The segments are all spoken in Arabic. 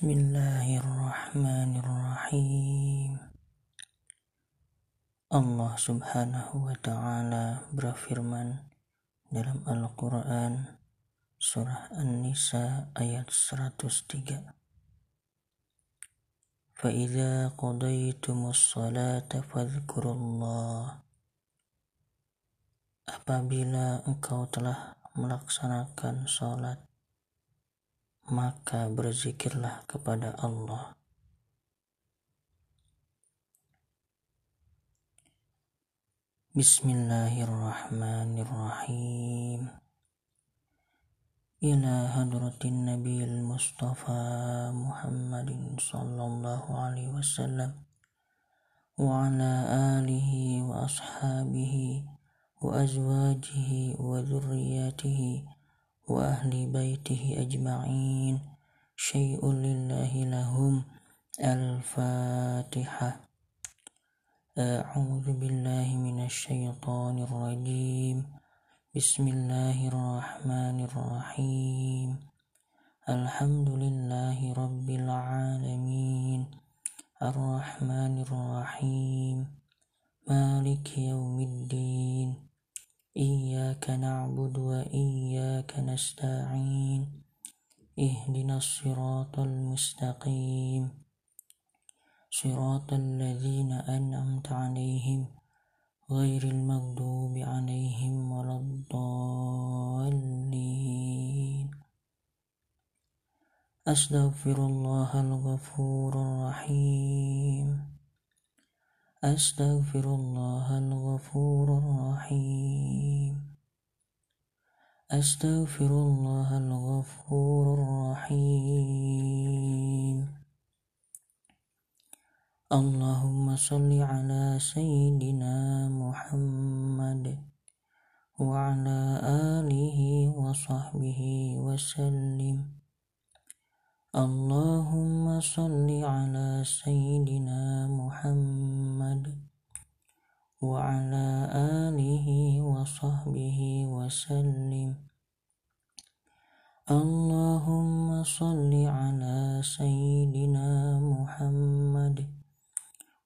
Bismillahirrahmanirrahim. Allah Subhanahu wa taala berfirman dalam Al-Qur'an surah An-Nisa ayat 103. فَإِذَا قَضَيْتُمُ الصَّلَاةَ فَاذْكُرُوا اللَّهَ Apabila engkau telah melaksanakan sholat maka berzikirlah kepada Allah. Bismillahirrahmanirrahim. إلى هدرة النبي المصطفى محمد صلى الله عليه وسلم وعلى آله وأصحابه وأزواجه وذرياته وأهل بيته أجمعين. شيء لله لهم. الفاتحة. أعوذ بالله من الشيطان الرجيم. بسم الله الرحمن الرحيم. الحمد لله رب العالمين. الرحمن الرحيم. مالك يوم الدين. إياك نعبد وإياك نستعين اهدنا الصراط المستقيم. صراط الذين أنعمت عليهم غير المغضوب عليهم ولا الضالين. أستغفر الله الغفور الرحيم. أستغفر الله الغفور الرحيم. أستغفر الله الغفور الرحيم. اللهم صل على سيدنا محمد وعلى آله وصحبه وسلم. اللهم صل على سيدنا محمد وعلى آله وصحبه وسلم. اللهم صل على سيدنا محمد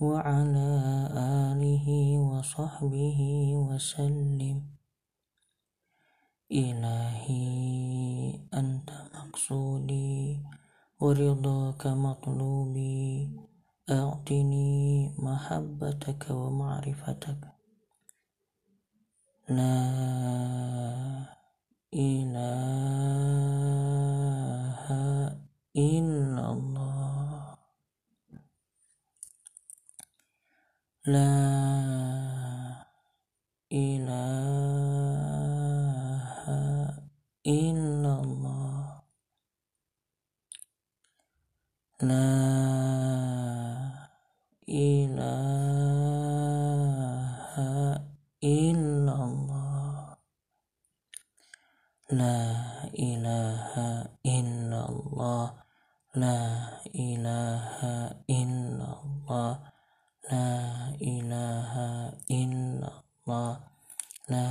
وعلى آله وصحبه وسلم. إلهي أنت مقصودي ورضاك مطلوبي. أعطني محبتك ومعرفتك. لا إله إلا الله لا إله إلا الله لا إله إلا الله لا إله إلا الله لا إله إلا الله لا إله إلا الله لا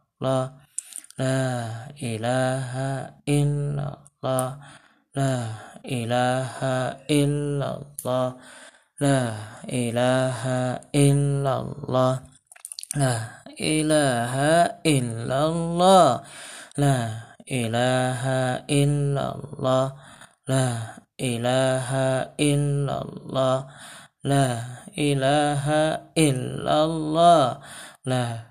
لا لا إله إلا الله لا إله إلا الله لا إله إلا الله لا إله إلا الله لا إله إلا الله لا إله إلا الله لا إله إلا الله لا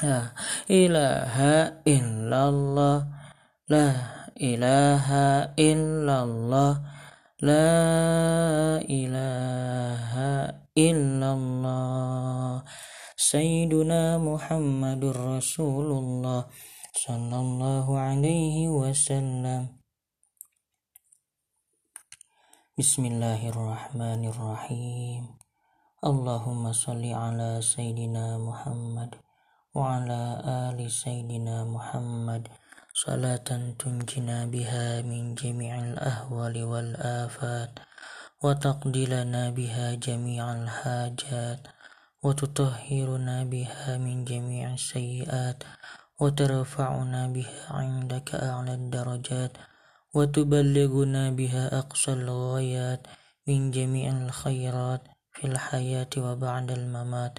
لا إله إلا الله لا إله إلا الله لا إله إلا الله سيدنا محمد رسول الله صلى الله عليه وسلم. بسم الله الرحمن الرحيم. اللهم صل على سيدنا محمد. وعلى آل سيدنا محمد صلاة تنجنا بها من جميع الأهوال والآفات وتقضي لنا بها جميع الحاجات وتطهرنا بها من جميع السيئات وترفعنا بها عندك أعلى الدرجات وتبلغنا بها أقصى الغايات من جميع الخيرات في الحياة وبعد الممات.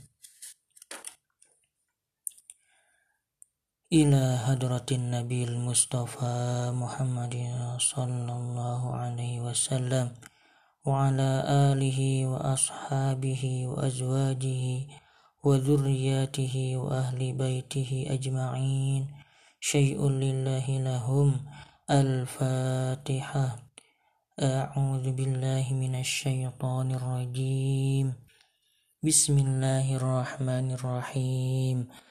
إلى هدرة النبي المصطفى محمد صلى الله عليه وسلم وعلى آله وأصحابه وأزواجه وذرياته وأهل بيته أجمعين. شيء لله لهم. الفاتحة. أعوذ بالله من الشيطان الرجيم. بسم الله الرحمن الرحيم.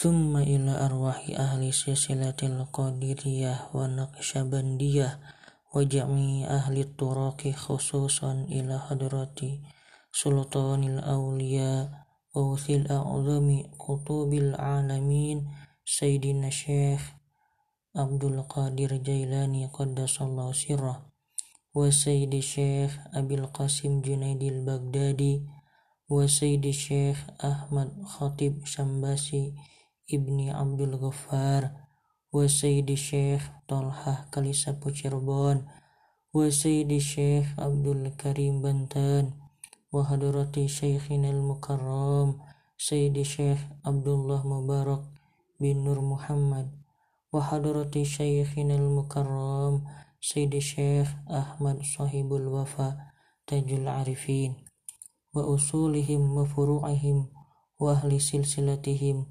Summa ila arwahi ahli silsilatil qadiriyah wa naqsyabandiyah wa jami ahli turaki khususan ila hadrati sultanil awliya wa qawthil a'zami kutubil alamin sayyidina syekh Abdul Qadir Jailani qaddasallahu sirrah wa sayyidi syekh Abil Qasim Junaidil Baghdadi wa sayyidi syekh Ahmad Khatib Sambasi Ibni Abdul Ghaffar wa Sayyidi Syekh Talhah Kalisa Cirebon wa Sayyidi Syekh Abdul Karim Banten wa hadrati Syekhin al-Mukarram Sayyidi Syekh Abdullah Mubarak bin Nur Muhammad wa hadrati Syekhin al-Mukarram Sayyidi Syekh Ahmad Sahibul Wafa Tajul Arifin wa usulihim wa furu'ihim wa ahli silsilatihim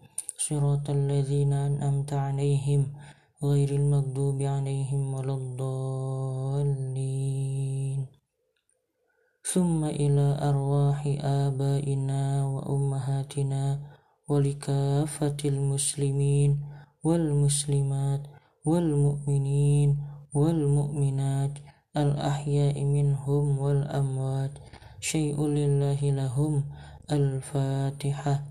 صراط الذين أنعمت عليهم غير المغضوب عليهم ولا الضالين. ثم إلى أرواح آبائنا وأمهاتنا ولكافة المسلمين والمسلمات والمؤمنين والمؤمنات الأحياء منهم والأموات. شيء لله لهم الفاتحة.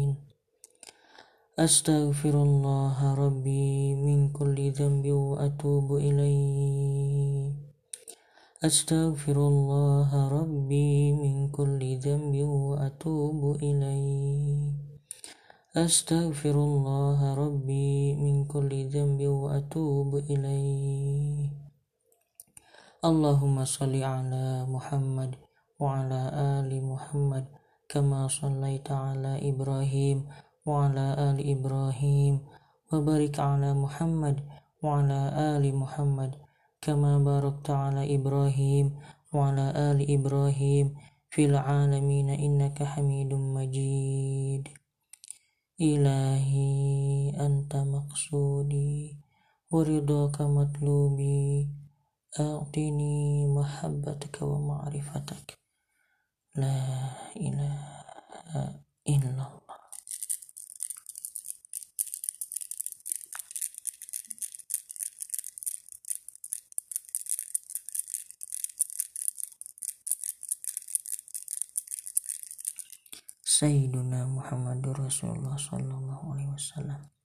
أستغفر الله ربي من كل ذنب وأتوب إليه. أستغفر الله ربي من كل ذنب وأتوب إليه. أستغفر الله ربي من كل ذنب وأتوب إليه. اللهم صل على محمد وعلى آل محمد كما صليت على إبراهيم وعلى آل إبراهيم وبارك على محمد وعلى آل محمد كما باركت على إبراهيم وعلى آل إبراهيم في العالمين إنك حميد مجيد. إلهي أنت مقصودي ورضاك مطلوبي. أعطني محبتك ومعرفتك. لا إله إلا الله. سيدنا محمد رسول الله صلى الله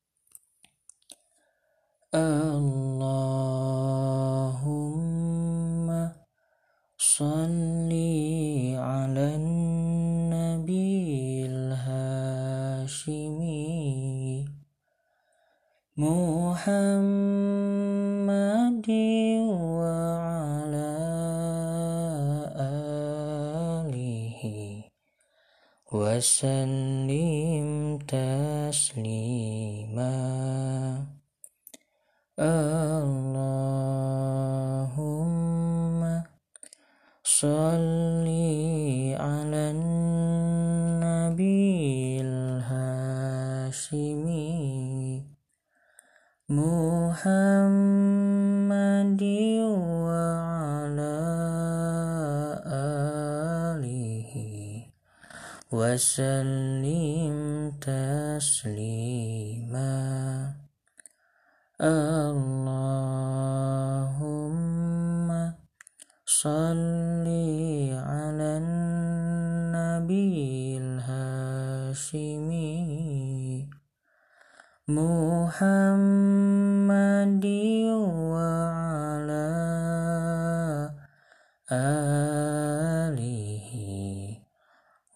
صل على النبي الهاشمي محمد وعلى آله وسلم تسليما. آله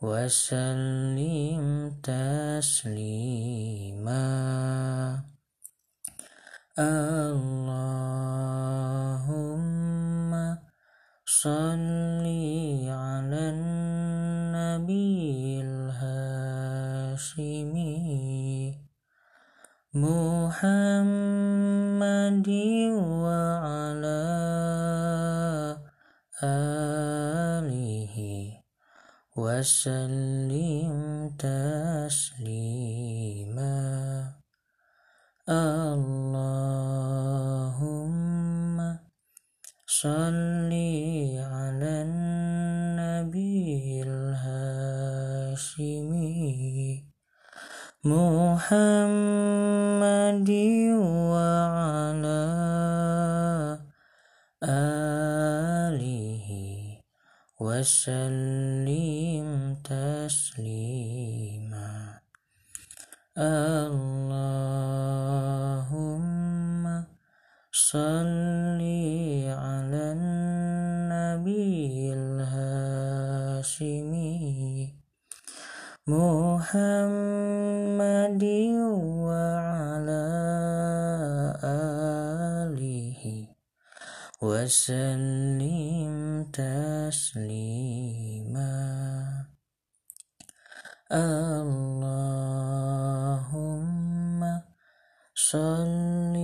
وسلم تسليما. صل على النبي الهاشمي محمد وعلى آله وسلم تسليما. اللهم محمد وعلى آله وسلم تسليما اللهم صل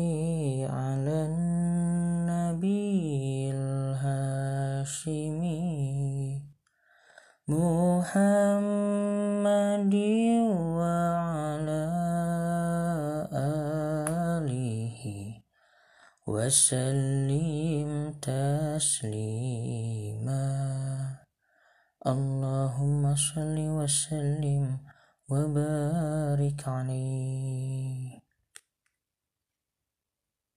على النبي الهاشمي محمد وعلى آله وسلم تسليما. اللهم صل وسلم وبارك عليه.